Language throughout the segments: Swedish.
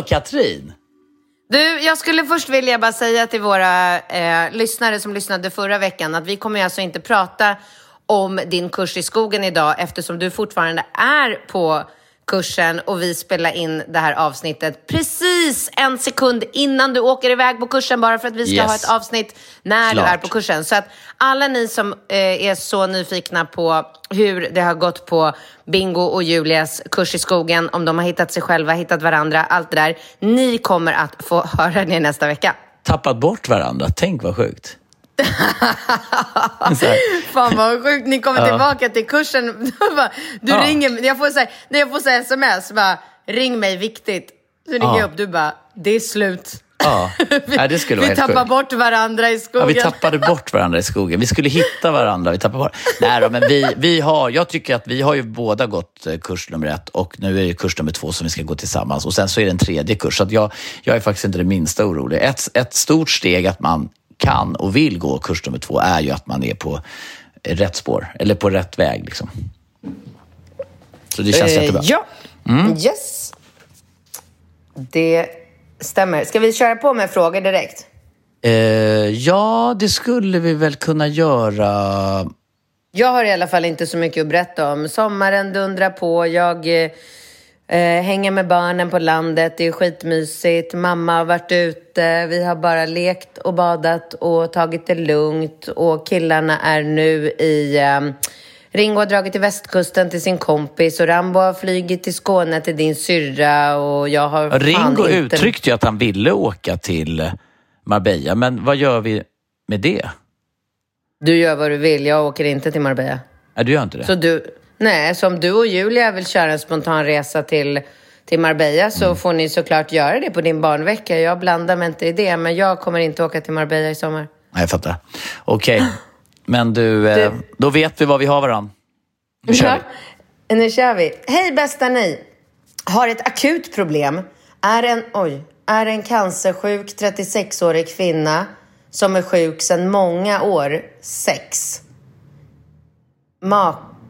Hallå Katrin! Du, jag skulle först vilja bara säga till våra eh, lyssnare som lyssnade förra veckan att vi kommer alltså inte prata om din kurs i skogen idag eftersom du fortfarande är på kursen och vi spelar in det här avsnittet precis en sekund innan du åker iväg på kursen bara för att vi ska Yes. ha ett avsnitt när du Klart. är på kursen. Så att alla ni som eh, är så nyfikna på hur det har gått på Bingo och Julias kurs i skogen, om de har hittat sig själva, hittat varandra, allt det där. Ni kommer att få höra det nästa vecka. Tappat bort varandra, tänk vad sjukt. Fan vad sjukt, ni kommer tillbaka till kursen. Du Ja. ringer, jag får, så här, jag får så här sms, bara, ring mig viktigt. Så ringer Ja. jag upp, du bara, det är slut. Ja, Nej, det skulle vi vara tappar sjukt. bort varandra i skogen. Ja, vi tappade bort varandra i skogen. Vi skulle hitta varandra. Vi tappade bort. Nej då, men vi, vi har, jag tycker att vi har ju båda gått eh, kurs nummer ett och nu är det kurs nummer två som vi ska gå tillsammans. Och sen så är det en tredje kurs. Så jag, jag är faktiskt inte det minsta orolig. Ett, ett stort steg att man kan och vill gå kurs nummer två är ju att man är på rätt spår, eller på rätt väg. Liksom. Så det känns Eh, jättebra. Ja, yes. Det stämmer. Ska vi köra på med frågor direkt? Eh, ja, det skulle vi väl kunna göra. Jag har i alla fall inte så mycket att berätta om. Sommaren dundrar på. Jag eh, hänger med barnen på landet. Det är skitmysigt. Mamma har varit ute. Vi har bara lekt och badat och tagit det lugnt. Och killarna är nu i... Eh, Ringo har dragit till västkusten till sin kompis och Rambo har flugit till Skåne till din syrra och jag har Ringo inte... uttryckte ju att han ville åka till Marbella, men vad gör vi med det? Du gör vad du vill. Jag åker inte till Marbella. Nej, du gör inte det? Så du, nej, så om du och Julia vill köra en spontan resa till, till Marbella så får ni såklart göra det på din barnvecka. Jag blandar mig inte i det, men jag kommer inte åka till Marbella i sommar. Nej, jag fattar. Okej, men du, eh, då vet vi var vi har varann. Nu kör vi. Nu kör vi. Hej bästa ni! Har ett akut problem. Är en, oj, är en cancersjuk 36-årig kvinna som är sjuk sedan många år, sex.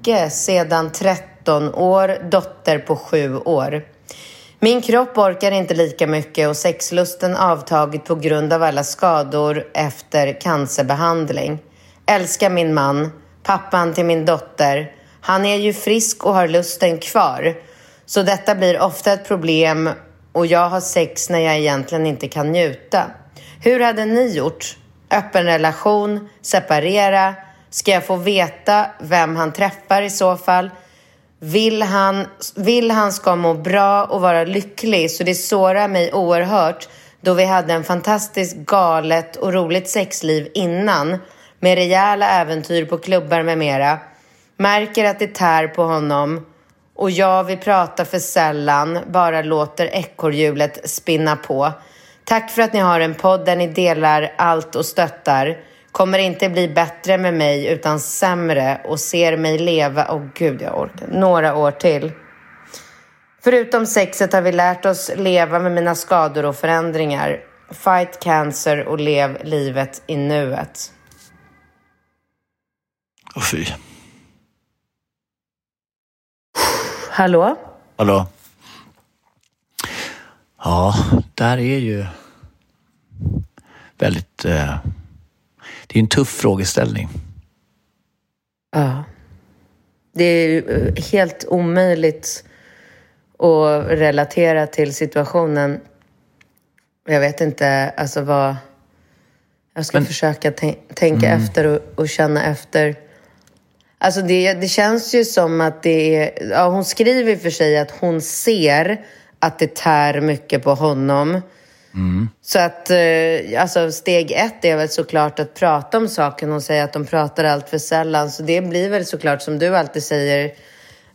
Make sedan 13 år, dotter på 7 år. Min kropp orkar inte lika mycket och sexlusten avtagit på grund av alla skador efter cancerbehandling. Älskar min man, pappan till min dotter. Han är ju frisk och har lusten kvar. Så detta blir ofta ett problem och jag har sex när jag egentligen inte kan njuta. Hur hade ni gjort? Öppen relation? Separera? Ska jag få veta vem han träffar i så fall? Vill han, vill han ska må bra och vara lycklig så det sårar mig oerhört då vi hade en fantastiskt galet och roligt sexliv innan med rejäla äventyr på klubbar med mera. Märker att det tär på honom och jag vi pratar för sällan, bara låter ekorrhjulet spinna på. Tack för att ni har en podd där ni delar allt och stöttar. Kommer inte bli bättre med mig utan sämre och ser mig leva, åh gud jag orkar, några år till. Förutom sexet har vi lärt oss leva med mina skador och förändringar. Fight cancer och lev livet i nuet. Åh, fy. Hallå? Hallå? Ja, där är ju... väldigt... Eh, det är en tuff frågeställning. Ja. Det är eh, helt omöjligt att relatera till situationen. Jag vet inte alltså vad... Jag ska Men, försöka tänka mm. efter och, och, känna efter. Alltså det, det känns ju som att det är... Ja, hon skriver för sig att hon ser att det tär mycket på honom. Mm. Så att eh, alltså steg ett är väl såklart att prata om saken. Hon säger att de pratar allt för sällan. Så det blir väl såklart som du alltid säger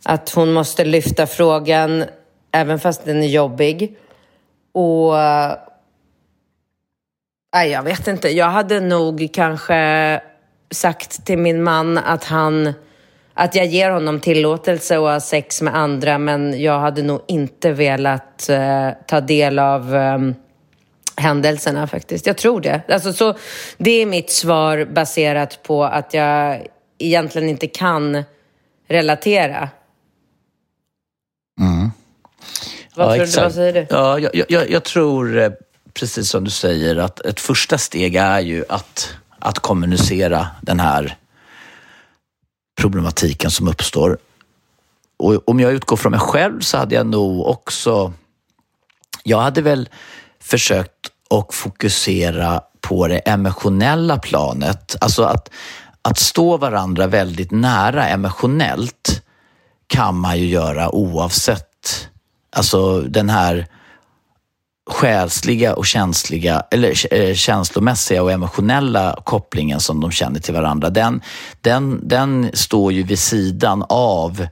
att hon måste lyfta frågan även fast den är jobbig. Och... Nej, jag vet inte. Jag hade nog kanske sagt till min man att han att jag ger honom tillåtelse att ha sex med andra men jag hade nog inte velat eh, ta del av eh, händelserna faktiskt. Jag tror det. Alltså, så, det är mitt svar baserat på att jag egentligen inte kan relatera. Mm. Vad, ja, tror du, vad säger du? Ja, jag, jag, jag, tror, eh, precis som du säger, att ett första steg är ju att, att kommunicera den här problematiken som uppstår. Och om jag utgår från mig själv så hade jag nog också... Jag hade väl försökt att fokusera på det emotionella planet. Alltså att, att stå varandra väldigt nära emotionellt kan man ju göra oavsett alltså den här själsliga och känsliga, eller eh, känslomässiga och emotionella kopplingen som de känner till varandra, den, den, den står ju vid sidan av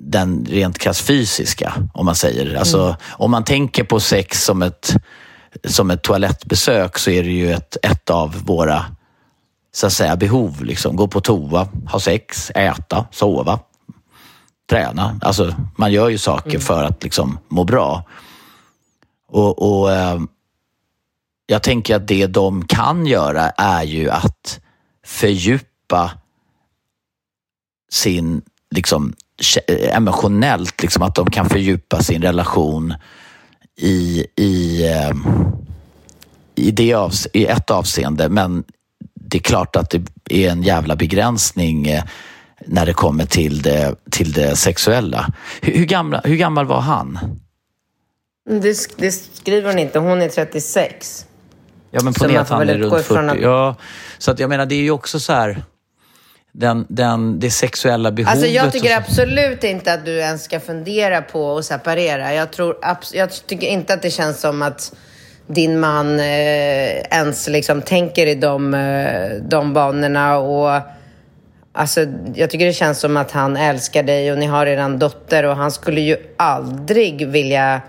den rent krasst fysiska, om man säger. Alltså, mm. Om man tänker på sex som ett, som ett toalettbesök så är det ju ett, ett av våra så att säga, behov. Liksom. Gå på toa, ha sex, äta, sova, träna. Alltså, man gör ju saker mm. för att liksom, må bra. Och, och eh, Jag tänker att det de kan göra är ju att fördjupa sin, liksom emotionellt, liksom att de kan fördjupa sin relation i, i, eh, i, det av, i ett avseende. Men det är klart att det är en jävla begränsning eh, när det kommer till det, till det sexuella. Hur, hur, gamla, hur gammal var han? Det, det, skriver hon inte. Hon är 36. Ja, men ponera att han är runt 40. Att... Ja, så att jag menar, det är ju också så här... Den, den, det sexuella behovet. Alltså jag tycker absolut inte att du ens ska fundera på att separera. Jag, tror, jag tycker inte att det känns som att din man eh, ens liksom tänker i de, eh, de banorna. Och, alltså, jag tycker det känns som att han älskar dig och ni har er dotter och han skulle ju aldrig vilja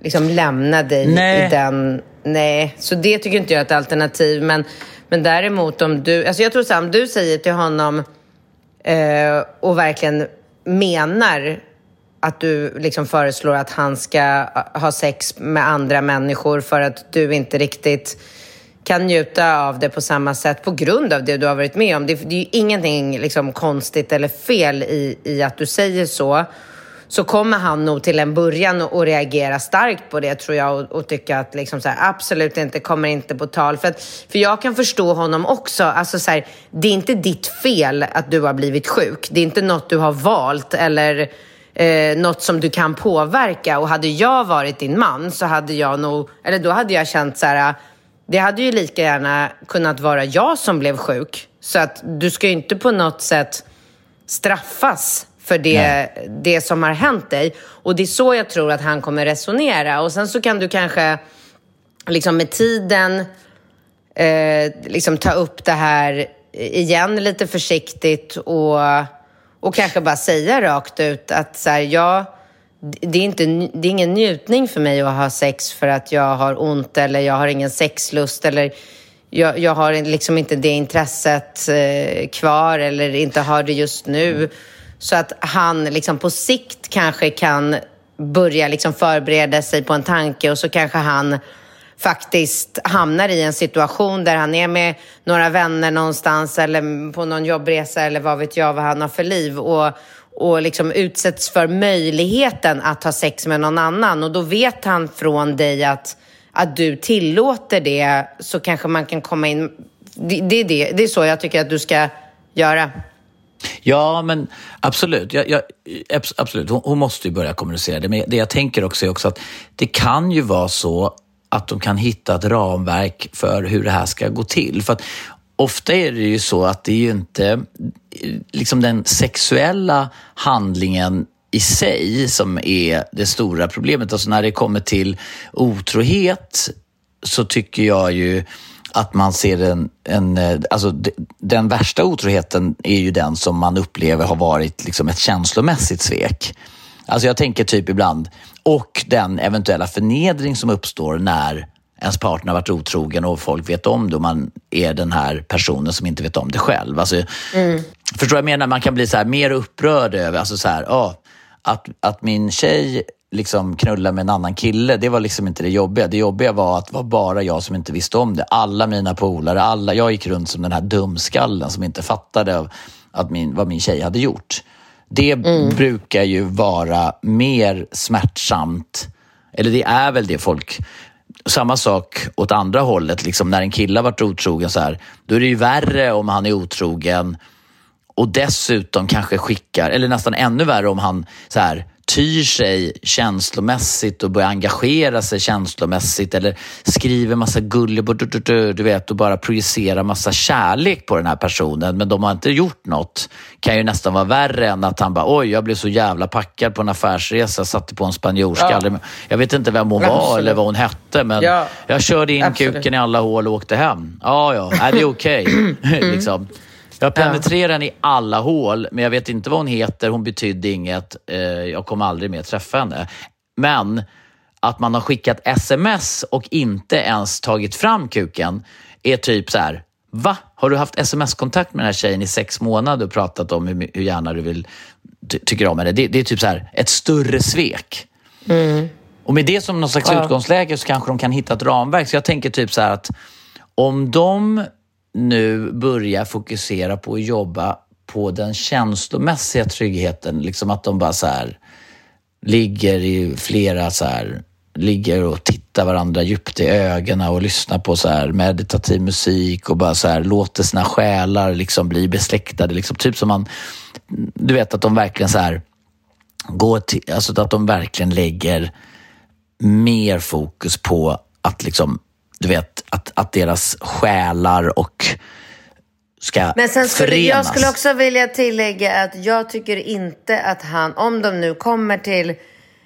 liksom lämna dig Nej. i den... Nej, så det tycker inte jag är ett alternativ. Men, men däremot om du... Alltså jag tror så här, om du säger till honom eh, och verkligen menar att du liksom föreslår att han ska ha sex med andra människor för att du inte riktigt kan njuta av det på samma sätt på grund av det du har varit med om. Det, det är ju ingenting liksom konstigt eller fel i, i att du säger så så kommer han nog till en början att reagera starkt på det tror jag och, och tycka att liksom så här, absolut inte, kommer inte på tal. För, att, för jag kan förstå honom också. Alltså så här, det är inte ditt fel att du har blivit sjuk. Det är inte något du har valt eller eh, något som du kan påverka. Och hade jag varit din man så hade jag nog, eller då hade jag känt så här, det hade ju lika gärna kunnat vara jag som blev sjuk. Så att du ska ju inte på något sätt straffas för det, det som har hänt dig. Och det är så jag tror att han kommer resonera. Och sen så kan du kanske liksom med tiden eh, liksom ta upp det här igen lite försiktigt och, och kanske bara säga rakt ut att så här, ja, det är, inte, det är ingen njutning för mig att ha sex för att jag har ont eller jag har ingen sexlust eller jag, jag har liksom inte det intresset eh, kvar eller inte har det just nu. Mm. Så att han liksom på sikt kanske kan börja liksom förbereda sig på en tanke och så kanske han faktiskt hamnar i en situation där han är med några vänner någonstans eller på någon jobbresa eller vad vet jag vad han har för liv och, och liksom utsätts för möjligheten att ha sex med någon annan och då vet han från dig att att du tillåter det så kanske man kan komma in. Det, det, det, det är så jag tycker att du ska göra. Ja, men absolut. Jag, jag, absolut. Hon, hon, måste ju börja kommunicera det. Men det jag tänker också är också att det kan ju vara så att de kan hitta ett ramverk för hur det här ska gå till. För att ofta är det ju så att det är ju inte liksom den sexuella handlingen i sig som är det stora problemet. Alltså när det kommer till otrohet så tycker jag ju att man ser en, en alltså den värsta otroheten är ju den som man upplever har varit liksom ett känslomässigt svek. Alltså jag tänker typ ibland, och den eventuella förnedring som uppstår när ens partner har varit otrogen och folk vet om det och man är den här personen som inte vet om det själv. Alltså, mm. Förstår jag menar? Man kan bli så här mer upprörd över, alltså så här, oh, att, att min tjej liksom knulla med en annan kille, det var liksom inte det jobbiga. Det jobbiga var att det var bara jag som inte visste om det. Alla mina polare, alla, jag gick runt som den här dumskallen som inte fattade att min, vad min tjej hade gjort. Det mm. brukar ju vara mer smärtsamt, eller det är väl det folk samma sak åt andra hållet, liksom när en kille har varit otrogen så här, då är det ju värre om han är otrogen och dessutom kanske skickar, eller nästan ännu värre om han så här, tyr sig känslomässigt och börjar engagera sig känslomässigt eller skriver massa gullig, du vet, och bara projicerar massa kärlek på den här personen men de har inte gjort något. kan ju nästan vara värre än att han bara, oj, jag blev så jävla packad på en affärsresa, satte på en spanjorska. Ja. Jag vet inte vem hon var eller vad hon hette, men ja. jag körde in Absolut. kuken i alla hål och åkte hem. Ja, ja, Nej, det är okej. Okay. liksom. Jag penetrerar henne i alla hål, men jag vet inte vad hon heter. Hon betydde inget. Eh, jag kommer aldrig mer träffa henne. Men att man har skickat sms och inte ens tagit fram kuken är typ så här, va? Har du haft sms-kontakt med den här tjejen i sex månader och pratat om hur, hur gärna du vill, ty tycker om henne? Det, det, är typ så här, ett större svek. Mm. Och med det som någon slags ja. utgångsläge så kanske de kan hitta ett ramverk. Så jag tänker typ så här att om de nu börja fokusera på att jobba på den känslomässiga tryggheten. Liksom att de bara så här, ligger i flera så här, ligger och tittar varandra djupt i ögonen och lyssnar på så här meditativ musik och bara så här låter sina själar liksom bli besläktade. Liksom, typ som man, du vet att de verkligen så här går till, alltså att de verkligen lägger mer fokus på att liksom du vet, att, att deras själar och ska Men sen skulle, förenas. Jag skulle också vilja tillägga att jag tycker inte att han, om de nu kommer till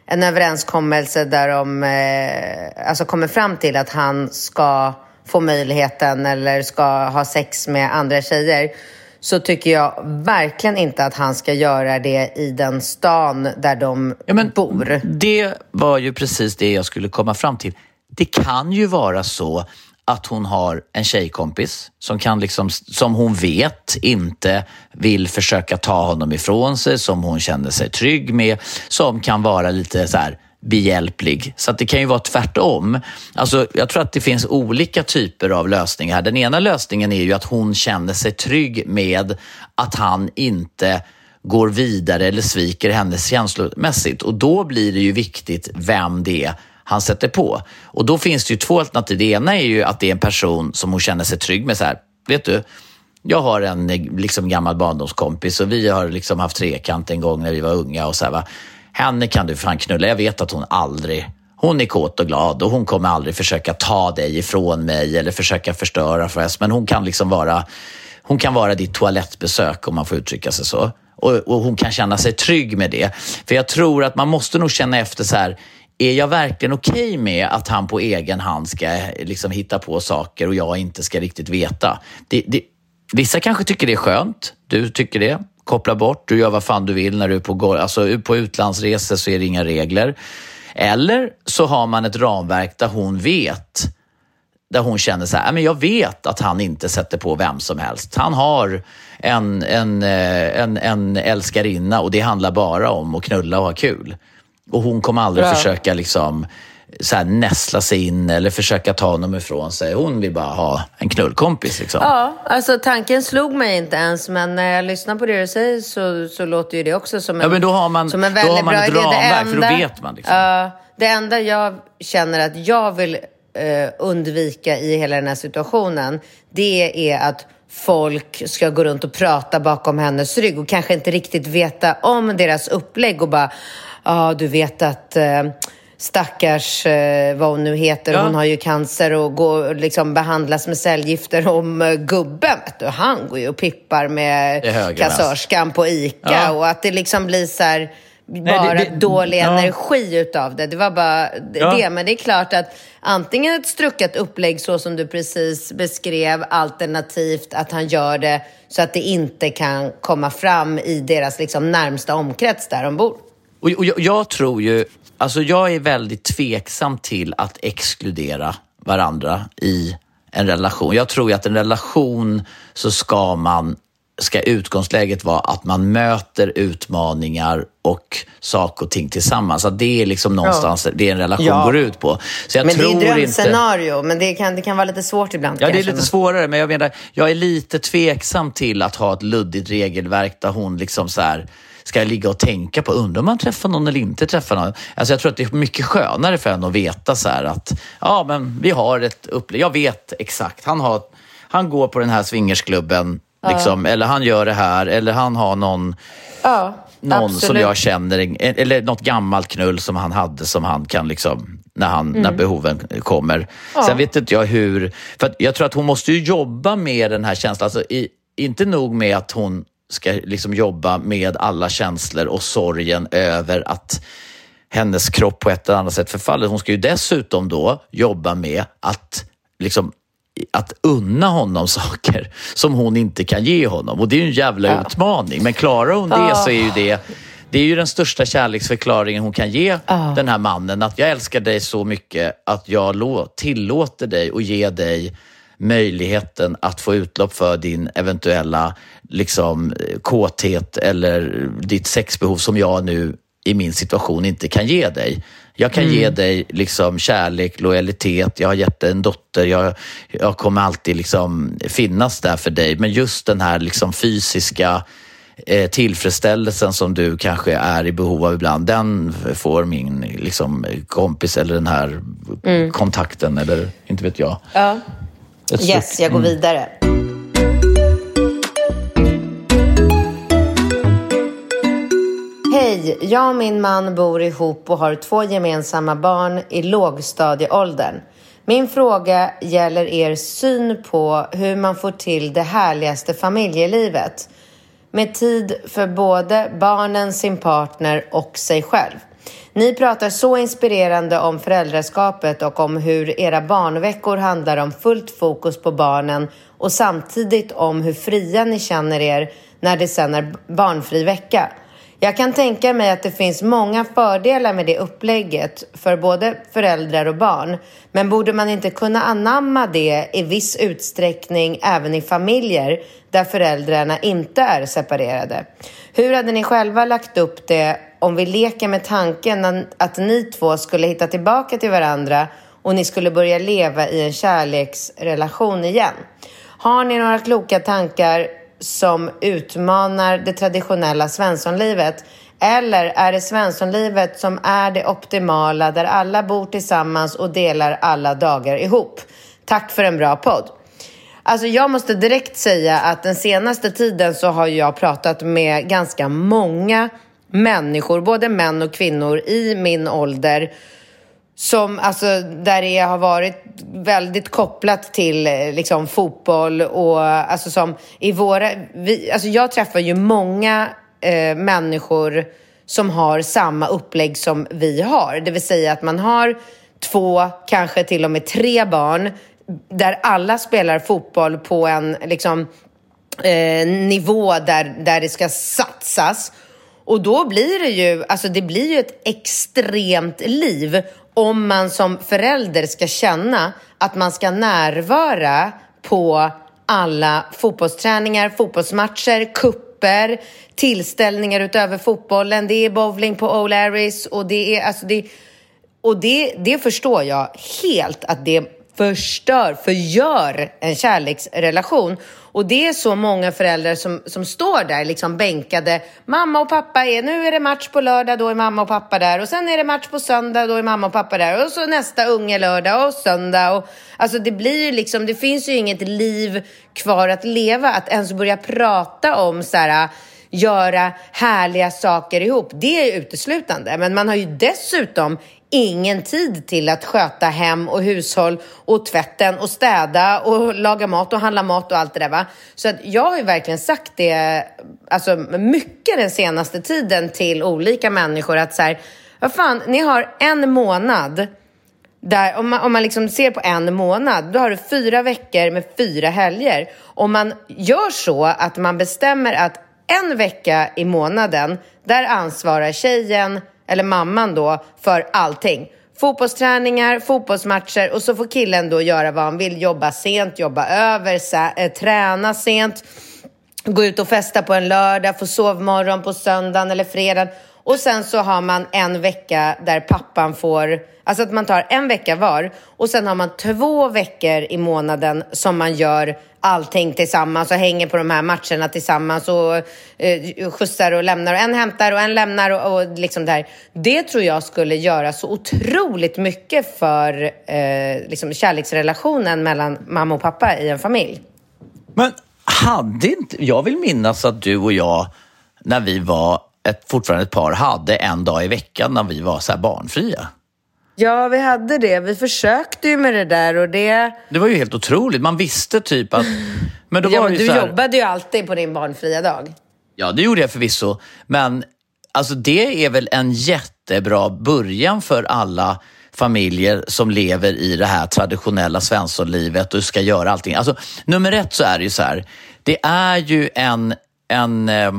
en överenskommelse där de eh, alltså kommer fram till att han ska få möjligheten eller ska ha sex med andra tjejer så tycker jag verkligen inte att han ska göra det i den stan där de ja, bor. Det var ju precis det jag skulle komma fram till. Det kan ju vara så att hon har en tjejkompis som, kan liksom, som hon vet inte vill försöka ta honom ifrån sig, som hon känner sig trygg med, som kan vara lite så här behjälplig. Så att det kan ju vara tvärtom. Alltså, jag tror att det finns olika typer av lösningar. Den ena lösningen är ju att hon känner sig trygg med att han inte går vidare eller sviker henne känslomässigt. Och då blir det ju viktigt vem det är han sätter på. Och då finns det ju två alternativ. Det ena är ju att det är en person som hon känner sig trygg med. Så här, vet du, jag har en liksom, gammal barndomskompis och vi har liksom haft trekant en gång när vi var unga. och så här, va? Henne kan du fan knulla. Jag vet att hon aldrig hon är kåt och glad och hon kommer aldrig försöka ta dig ifrån mig eller försöka förstöra för oss. Men hon kan liksom vara, hon kan vara ditt toalettbesök om man får uttrycka sig så. Och, och, hon kan känna sig trygg med det. För jag tror att man måste nog känna efter så här, är jag verkligen okej okay med att han på egen hand ska liksom hitta på saker och jag inte ska riktigt veta? Det, det, vissa kanske tycker det är skönt. Du tycker det. Koppla bort, du gör vad fan du vill när du är på, alltså, på utlandsresor så är det inga regler. Eller så har man ett ramverk där hon vet där hon känner så här, äh, men jag vet att han inte sätter på vem som helst. Han har en, en, eh, en, en älskarinna och det handlar bara om att knulla och ha kul. Och hon kommer aldrig Bra. försöka liksom så här, näsla sig in eller försöka ta honom ifrån sig. Hon vill bara ha en knullkompis. Liksom. Ja, alltså tanken slog mig inte ens, men när jag lyssnar på det du säger så, så låter ju det också som en, ja, men då har man, som en väldigt då har man bra ett. Ramverk, för då vet man. Liksom. Uh, det enda jag känner att jag vill eh, undvika i hela den här situationen, det är att folk ska gå runt och prata bakom hennes rygg och kanske inte riktigt veta om deras upplägg och bara, ja, ah, du vet att eh, stackars, eh, vad hon nu heter, ja. hon har ju cancer och går, liksom, behandlas med cellgifter. Om eh, gubben, du, han går ju och pippar med kassörskan på ICA. Ja. Och att det liksom blir så här, bara Nej, det, det, dålig ja. energi utav det. Det var bara ja. det. Men det är klart att antingen ett struckat upplägg så som du precis beskrev, alternativt att han gör det så att det inte kan komma fram i deras liksom närmsta omkrets där de bor. Och, och jag, jag tror ju Alltså jag är väldigt tveksam till att exkludera varandra i en relation. Jag tror att en relation så ska man ska utgångsläget vara att man möter utmaningar och saker och ting tillsammans. Att det är liksom någonstans ja. det en relation ja. går ut på. Så jag men tror det är ett drömscenario, inte... men det kan, det kan vara lite svårt ibland. Ja, det är lite svårare, men jag menar, jag är lite tveksam till att ha ett luddigt regelverk där hon liksom så här, ska jag ligga och tänka på, undrar om man träffar någon eller inte träffar någon. Alltså jag tror att det är mycket skönare för en att veta så här att, ja men vi har ett upplägg, jag vet exakt, han, har, han går på den här swingersklubben, ja. liksom, eller han gör det här, eller han har någon ja, någon absolut. som jag känner, eller något gammalt knull som han hade som han kan liksom, när, han, mm. när behoven kommer. Ja. Sen vet inte jag hur, för jag tror att hon måste ju jobba med den här känslan, alltså i, inte nog med att hon ska liksom jobba med alla känslor och sorgen över att hennes kropp på ett eller annat sätt förfaller. Hon ska ju dessutom då jobba med att liksom att unna honom saker som hon inte kan ge honom. Och det är ju en jävla ja. utmaning. Men klarar hon det så är ju det det är ju den största kärleksförklaringen hon kan ge oh. den här mannen. Att jag älskar dig så mycket att jag tillåter dig och ge dig möjligheten att få utlopp för din eventuella liksom, kåthet eller ditt sexbehov som jag nu i min situation inte kan ge dig. Jag kan mm. ge dig liksom kärlek, lojalitet, jag har gett dig en dotter, jag, jag kommer alltid liksom finnas där för dig. Men just den här liksom fysiska eh, tillfredsställelsen som du kanske är i behov av ibland, den får min liksom, kompis eller den här mm. kontakten eller inte vet jag. Ja. Yes, jag går mm. vidare. Hej, jag och min man bor ihop och har två gemensamma barn i lågstadieåldern. Min fråga gäller er syn på hur man får till det härligaste familjelivet med tid för både barnen, sin partner och sig själv. Ni pratar så inspirerande om föräldraskapet och om hur era barnveckor handlar om fullt fokus på barnen och samtidigt om hur fria ni känner er när det sen är barnfri vecka. Jag kan tänka mig att det finns många fördelar med det upplägget för både föräldrar och barn. Men borde man inte kunna anamma det i viss utsträckning även i familjer där föräldrarna inte är separerade? Hur hade ni själva lagt upp det om vi leker med tanken att ni två skulle hitta tillbaka till varandra och ni skulle börja leva i en kärleksrelation igen? Har ni några kloka tankar som utmanar det traditionella svenssonlivet? Eller är det svenssonlivet som är det optimala där alla bor tillsammans och delar alla dagar ihop? Tack för en bra podd. Alltså jag måste direkt säga att den senaste tiden så har jag pratat med ganska många människor, både män och kvinnor i min ålder som, alltså, där det har varit väldigt kopplat till eh, liksom, fotboll och alltså som i våra... Vi, alltså, jag träffar ju många eh, människor som har samma upplägg som vi har. Det vill säga att man har två, kanske till och med tre barn där alla spelar fotboll på en liksom, eh, nivå där, där det ska satsas. Och då blir det ju, alltså det blir ju ett extremt liv om man som förälder ska känna att man ska närvara på alla fotbollsträningar, fotbollsmatcher, kupper, tillställningar utöver fotbollen. Det är bowling på O'Larrys och det är alltså det och det, det förstår jag helt att det förstör, förgör en kärleksrelation. Och det är så många föräldrar som, som står där liksom bänkade. Mamma och pappa är, nu är det match på lördag, då är mamma och pappa där. Och sen är det match på söndag, då är mamma och pappa där. Och så nästa unge lördag och söndag. Och, alltså det blir ju liksom, det finns ju inget liv kvar att leva. Att ens börja prata om så här, göra härliga saker ihop, det är uteslutande. Men man har ju dessutom ingen tid till att sköta hem och hushåll och tvätten och städa och laga mat och handla mat och allt det där. Va? Så att jag har ju verkligen sagt det alltså mycket den senaste tiden till olika människor att så här, vad fan, ni har en månad där, om man, om man liksom ser på en månad, då har du fyra veckor med fyra helger. Om man gör så att man bestämmer att en vecka i månaden, där ansvarar tjejen eller mamman då, för allting. Fotbollsträningar, fotbollsmatcher och så får killen då göra vad han vill. Jobba sent, jobba över, äh, träna sent, gå ut och festa på en lördag, få sovmorgon på söndagen eller fredagen. Och sen så har man en vecka där pappan får, alltså att man tar en vecka var och sen har man två veckor i månaden som man gör allting tillsammans och hänger på de här matcherna tillsammans och eh, skjutsar och lämnar och en hämtar och en lämnar och, och liksom det här. Det tror jag skulle göra så otroligt mycket för eh, liksom kärleksrelationen mellan mamma och pappa i en familj. Men hade inte, jag vill minnas att du och jag när vi var ett, fortfarande ett par hade en dag i veckan när vi var så här barnfria. Ja, vi hade det. Vi försökte ju med det där och det... Det var ju helt otroligt. Man visste typ att... Men då ja, var men du här... jobbade ju alltid på din barnfria dag. Ja, det gjorde jag förvisso. Men alltså, det är väl en jättebra början för alla familjer som lever i det här traditionella svenssonlivet och ska göra allting. Alltså, nummer ett så är det ju så här. Det är ju en, en eh,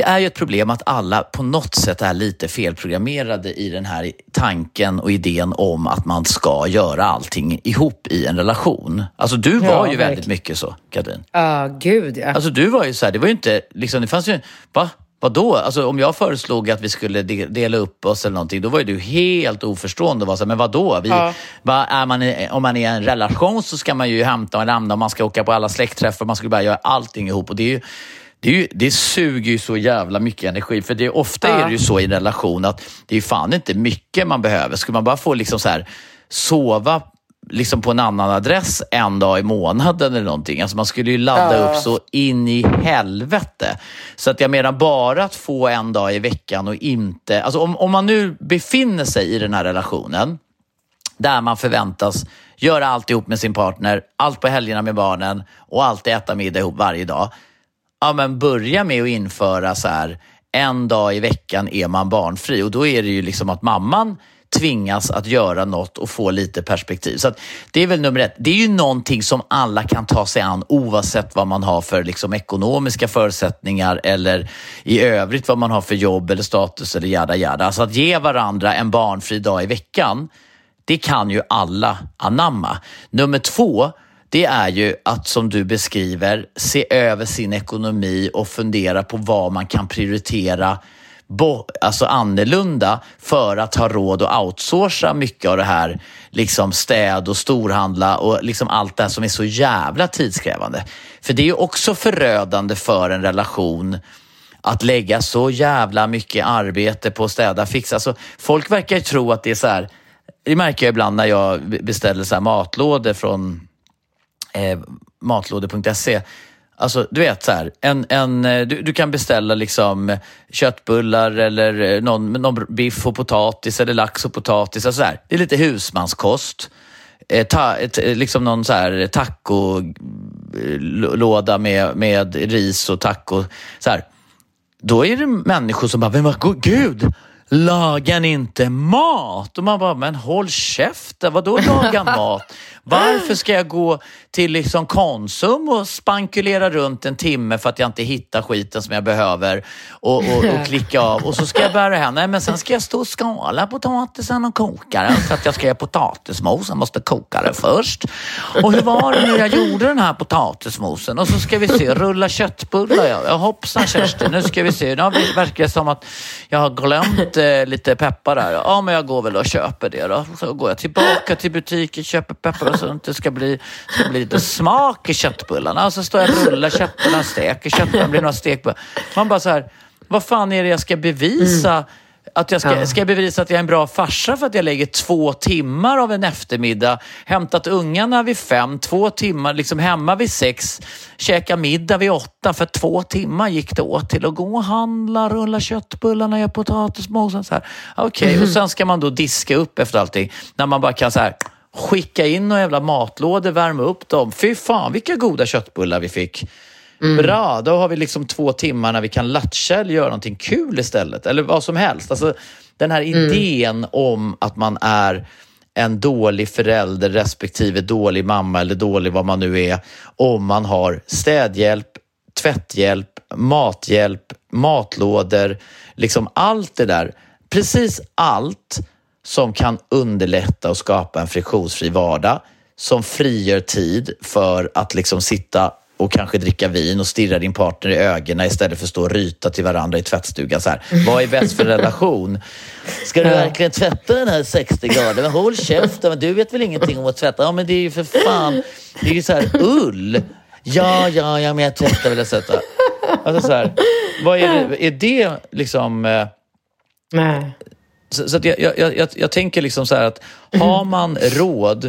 det är ju ett problem att alla på något sätt är lite felprogrammerade i den här tanken och idén om att man ska göra allting ihop i en relation. Alltså du var ja, ju verkligen. väldigt mycket så, Katrin. Ja, uh, gud ja. Alltså du var ju så här, det var ju inte, liksom, det fanns ju, va? Vadå? Alltså, om jag föreslog att vi skulle dela upp oss eller någonting, då var ju du helt oförstående. Var så här, men vadå? Vi, ja. va, är man, om man är i en relation så ska man ju hämta och lämna och man ska åka på alla släktträffar. Man skulle bara göra allting ihop. Och det är ju, det, är ju, det suger ju så jävla mycket energi. För det är, ofta ja. är det ju så i en relation att det är fan inte mycket man behöver. Skulle man bara få liksom så här, sova liksom på en annan adress en dag i månaden eller någonting. Alltså man skulle ju ladda ja. upp så in i helvete. Så att jag menar bara att få en dag i veckan och inte... Alltså om, om man nu befinner sig i den här relationen där man förväntas göra allt ihop med sin partner, allt på helgerna med barnen och alltid äta middag ihop varje dag ja, men börja med att införa så här, en dag i veckan är man barnfri och då är det ju liksom att mamman tvingas att göra något och få lite perspektiv. Så Det är väl nummer ett. Det är ju någonting som alla kan ta sig an oavsett vad man har för liksom, ekonomiska förutsättningar eller i övrigt vad man har för jobb eller status eller jada jada. Alltså att ge varandra en barnfri dag i veckan, det kan ju alla anamma. Nummer två, det är ju att, som du beskriver, se över sin ekonomi och fundera på vad man kan prioritera bo, alltså annorlunda för att ha råd att outsourca mycket av det här liksom städ och storhandla och liksom allt det här som är så jävla tidskrävande. För det är ju också förödande för en relation att lägga så jävla mycket arbete på att städa, fixa. Alltså, folk verkar ju tro att det är så här, det märker jag ibland när jag beställer så här matlådor från eh, matlådor.se. Alltså, du vet så här, en, en, eh, du, du, kan beställa liksom köttbullar eller eh, någon, någon biff och potatis eller lax och potatis. Alltså här. Det är lite husmanskost. Eh, ta, ett, eh, liksom någon så här tacolåda med, med ris och taco. Så här. Då är det människor som bara, men vad, gud, lagar ni inte mat? Och man bara, men håll käften, vadå laga mat? Varför ska jag gå till liksom Konsum och spankulera runt en timme för att jag inte hittar skiten som jag behöver och, och, och klicka av och så ska jag bära hem. Nej, men sen ska jag stå och skala potatisen och koka den för att jag ska göra potatismos. Jag måste koka det först. Och hur var det nu jag gjorde den här potatismosen? Och så ska vi se, rulla köttbullar. Ja, hoppsan Kerstin, nu ska vi se. Nu verkar det som att jag har glömt eh, lite peppar där. Ja, men jag går väl och köper det då. Så går jag tillbaka till butiken, köper peppar så att det ska bli, ska bli lite smak i köttbullarna. Och så står jag och rullar köttbullarna, steker köttbullarna, blir några stekbullar. Man bara så här, vad fan är det jag ska bevisa? Mm. Att jag ska, ja. ska jag bevisa att jag är en bra farsa för att jag lägger två timmar av en eftermiddag, hämtat ungarna vid fem, två timmar, liksom hemma vid sex, käka middag vid åtta. För två timmar gick det åt till att gå och handla, rulla köttbullarna, göra potatismosen. Okej, okay. mm. och sen ska man då diska upp efter allting. När man bara kan så här skicka in några jävla matlådor, värma upp dem. Fy fan vilka goda köttbullar vi fick. Mm. Bra, då har vi liksom två timmar när vi kan latcha eller göra någonting kul istället. Eller vad som helst. Alltså, den här mm. idén om att man är en dålig förälder respektive dålig mamma eller dålig vad man nu är om man har städhjälp, tvätthjälp, mathjälp, matlådor, liksom allt det där. Precis allt som kan underlätta och skapa en friktionsfri vardag som frigör tid för att liksom sitta och kanske dricka vin och stirra din partner i ögonen istället för att stå och ryta till varandra i tvättstugan. Så här. Vad är bäst för relation? Ska du verkligen tvätta den här 60 grader? Men håll käften, du vet väl ingenting om att tvätta? Ja, men det är ju för fan, det är ju så här ull. Ja, ja, ja, men jag tvättar väl jag sätta. Alltså så här, vad är det, är det liksom... Eh, Nej. Så, så jag, jag, jag, jag, tänker liksom så här att har man råd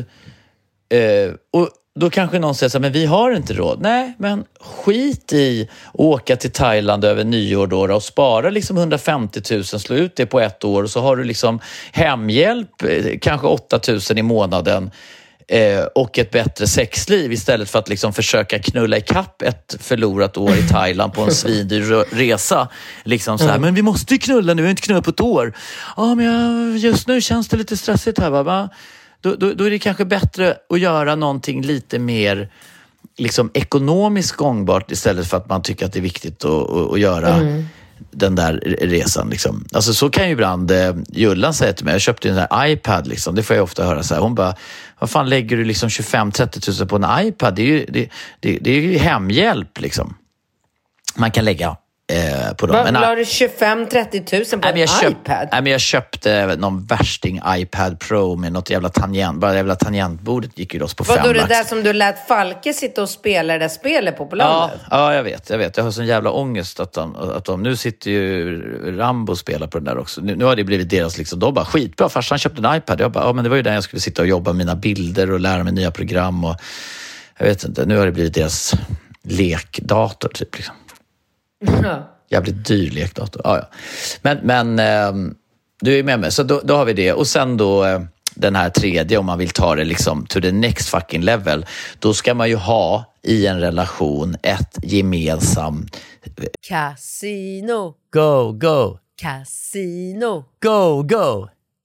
eh, och då kanske någon säger så här, men vi har inte råd. Nej, men skit i att åka till Thailand över nyår då och spara liksom 150 000, slå ut det på ett år och så har du liksom hemhjälp, eh, kanske 8 000 i månaden eh, och ett bättre sexliv istället för att liksom försöka knulla ikapp ett förlorat år i Thailand på en svindyr resa. Liksom så här, mm. men vi måste ju knulla nu, vi har inte knullat på ett år. Ja, men jag, just nu känns det lite stressigt här. Va? Då, då, då, är det kanske bättre att göra någonting lite mer liksom, ekonomiskt gångbart istället för att man tycker att det är viktigt att, att, att göra mm den där resan. Liksom. Alltså, så kan ju ibland eh, Jullan säga till mig, jag köpte en sån här iPad, liksom. det får jag ofta höra. Så här. Hon bara, vad fan lägger du liksom 25-30 tusen på en iPad? Det är ju, det, det, det är ju hemhjälp. Liksom. Man kan lägga eh, på dem. Vad la du 25-30 tusen på nej, en köpt, iPad? Nej, men jag köpte någon värsting iPad Pro med något jävla tangent. Bara det jävla tangentbordet gick ju loss på Vadå, fem det där som du lät Falke sitta och spela det där spelet på på? Ja, ja, jag vet. Jag vet. Jag har sån jävla ångest att de, att de... Nu sitter ju Rambo och spelar på den där också. Nu, nu har det blivit deras liksom... De bara, skitbra, farsan köpte en iPad. Jag bara, ja men det var ju där jag skulle sitta och jobba med mina bilder och lära mig nya program och... Jag vet inte, nu har det blivit deras lekdator typ. Liksom. Jävligt dyr lekdator. Ja, ja. Men, men eh, du är med mig, så då, då, har vi det. Och sen då eh, den här tredje, om man vill ta det liksom to the next fucking level. Då ska man ju ha i en relation ett gemensamt... Casino. Go, go. Casino. Go, go.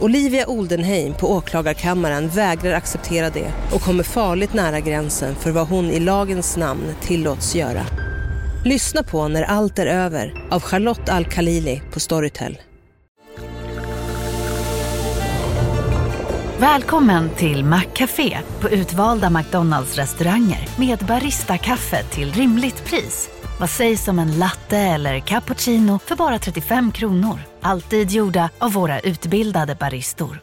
Olivia Oldenheim på åklagarkammaren vägrar acceptera det och kommer farligt nära gränsen för vad hon i lagens namn tillåts göra. Lyssna på När allt är över av Charlotte Al-Khalili på Storytel. Välkommen till Maccafé på utvalda McDonalds restauranger med Baristakaffe till rimligt pris. Vad sägs om en latte eller cappuccino för bara 35 kronor? Alltid gjorda av våra utbildade baristor.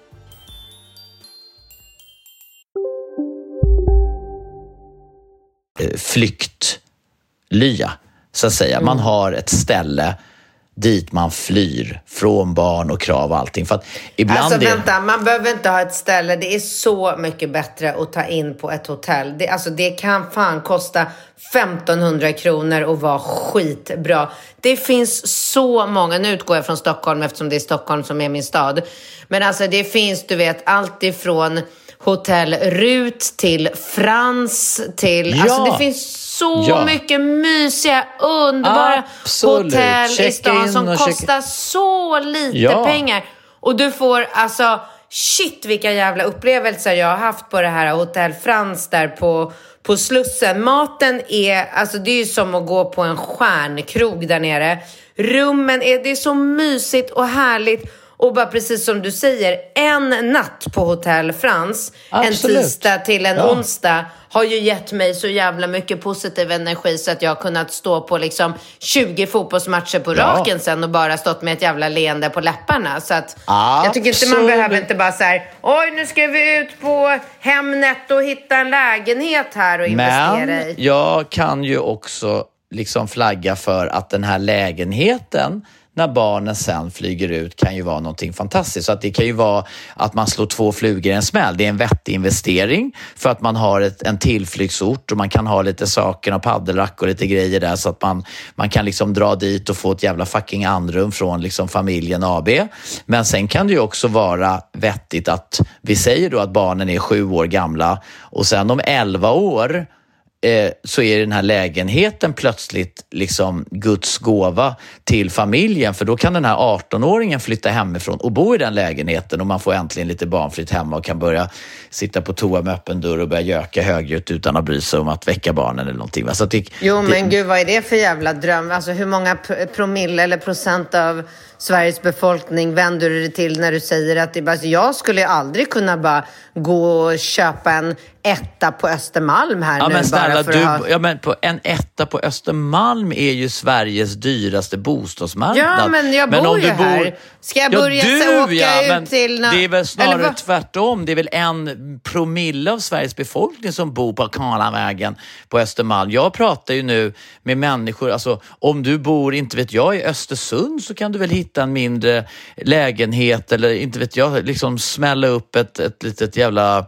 Eh, flyktlya, så att säga. Man har ett ställe dit man flyr från barn och krav och allting. För ibland Alltså är... vänta, man behöver inte ha ett ställe. Det är så mycket bättre att ta in på ett hotell. Det, alltså, det kan fan kosta 1500 kronor och vara skitbra. Det finns så många, nu utgår jag från Stockholm eftersom det är Stockholm som är min stad. Men alltså det finns, du vet, allt ifrån Hotell Rut till Frans till... Ja. Alltså det finns så Ja. mycket mysiga, underbara Absolut. hotell i Check stan in som kostar så lite Ja. pengar. Och du får alltså, shit vilka jävla upplevelser jag har haft på det här Hotell Frans där på, på Slussen. Maten är, alltså det är ju som att gå på en stjärnkrog där nere. Rummen är, det är så mysigt och härligt. Och bara precis som du säger, en natt på Hotell Frans, Absolut. en tisdag till en Ja. onsdag har ju gett mig så jävla mycket positiv energi så att jag har kunnat stå på liksom 20 fotbollsmatcher på Ja. raken sen och bara stått med ett jävla leende på läpparna. Så att jag tycker inte man Absolut. behöver inte bara så här, oj nu ska vi ut på Hemnet och hitta en lägenhet här och investera Men i. jag kan ju också liksom flagga för att den här lägenheten när barnen sen flyger ut kan ju vara någonting fantastiskt. Så att det kan ju vara att man slår två flugor i en smäll. Det är en vettig investering för att man har ett, en tillflyktsort och man kan ha lite saker och paddelrack och lite grejer där så att man, man kan liksom dra dit och få ett jävla fucking andrum från liksom familjen AB. Men sen kan det ju också vara vettigt att vi säger då att barnen är sju år gamla och sen om elva år eh, så är den här lägenheten plötsligt liksom Guds gåva till familjen. För då kan den här 18-åringen flytta hemifrån och bo i den lägenheten och man får äntligen lite barnfritt hemma och kan börja sitta på toa med öppen dörr och börja göka högljutt utan att bry sig om att väcka barnen eller någonting. Så det, Jo det, men gud vad är det för jävla dröm? Alltså hur många pr- promille eller procent av Sveriges befolkning vänder du dig till när du säger att det alltså, jag skulle aldrig kunna bara gå och köpa en etta på Östermalm här Ja nu men snälla, du, ha... ja, men på en etta på Östermalm är ju Sveriges dyraste bostadsmarknad. Ja, men jag bor om ju du här. Ska jag Ja, börja du, så åka ja, ut men till nå- Det är väl Eller snarare vad? tvärtom. Det är väl en promille av Sveriges befolkning som bor på Karlavägen på Östermalm. Jag pratar ju nu med människor, alltså om du bor, inte vet jag, i Östersund så kan du väl hitta en mindre lägenhet eller inte vet jag, liksom smälla upp ett, ett litet jävla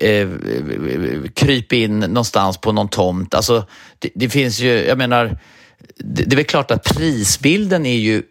eh, kryp in någonstans på någon tomt. Alltså, det, det finns ju, jag menar, det, det är väl klart att prisbilden är ju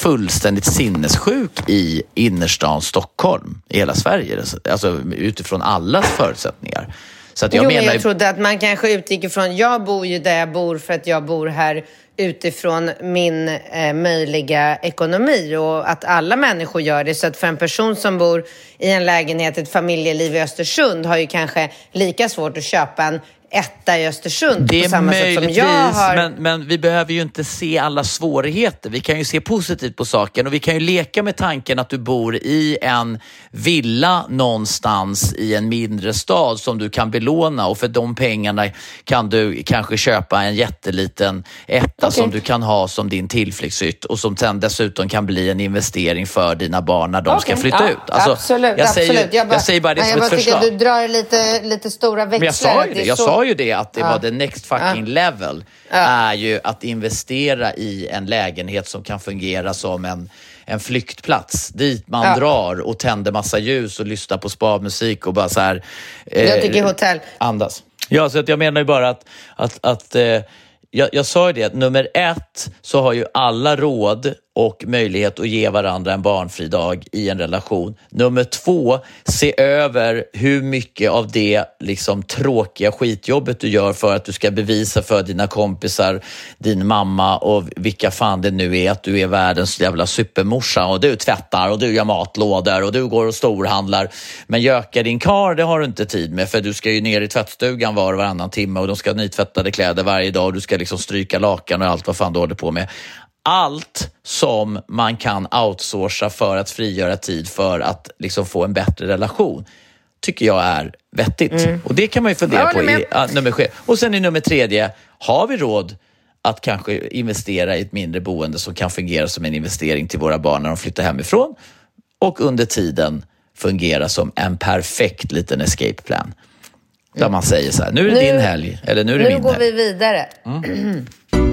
fullständigt sinnessjuk i innerstan Stockholm, i hela Sverige. Alltså utifrån allas förutsättningar. Så att jag jo, menar men jag trodde att man kanske utgick ifrån, jag bor ju där jag bor för att jag bor här utifrån min eh, möjliga ekonomi och att alla människor gör det. Så att för en person som bor i en lägenhet, ett familjeliv i Östersund har ju kanske lika svårt att köpa en etta i Östersund Det på samma sätt som jag har. men, men vi behöver ju inte se alla svårigheter. Vi kan ju se positivt på saken och vi kan ju leka med tanken att du bor i en villa någonstans i en mindre stad som du kan belåna och för de pengarna kan du kanske köpa en jätteliten etta som du kan ha som din tillflyktshytt och som sen dessutom kan bli en investering för dina barn när de ska Okej. flytta Ja, ut. Alltså, absolut, jag, säger, absolut. jag, säger bara det nej, som jag ett bara tycker förslag. att du drar lite, lite stora växlar. Men jag sa ju det. Jag så- sa ju det att det var the next fucking level. Är ju att investera i en lägenhet som kan fungera som en, en flyktplats. Dit man Ja. drar och tänder massa ljus och lyssnar på spa-musik och bara så här... eh, Jag tycker hotell. Andas. Ja, så att jag menar ju bara att, att, att eh, jag, jag sa ju det, nummer ett så har ju alla råd och möjlighet att ge varandra en barnfri dag i en relation. Nummer två, se över hur mycket av det liksom tråkiga skitjobbet du gör för att du ska bevisa för dina kompisar, din mamma och vilka fan det nu är att du är världens jävla supermorsa och du tvättar och du gör matlådor och du går och storhandlar. Men göka din kar, det har du inte tid med för du ska ju ner i tvättstugan var och varannan timme och de ska ha nytvättade kläder varje dag och du ska liksom stryka lakan och allt vad fan du håller på med allt som man kan outsourca för att frigöra tid för att liksom få en bättre relation tycker jag är vettigt. Mm. Och det kan man ju fundera på i ja, nummer sju. Och sen i nummer tredje, har vi råd att kanske investera i ett mindre boende som kan fungera som en investering till våra barn när de flyttar hemifrån och under tiden fungera som en perfekt liten escape plan. Där man säger så här, nu är det nu, din helg, eller nu är det nu min går helg. vi vidare. Mm.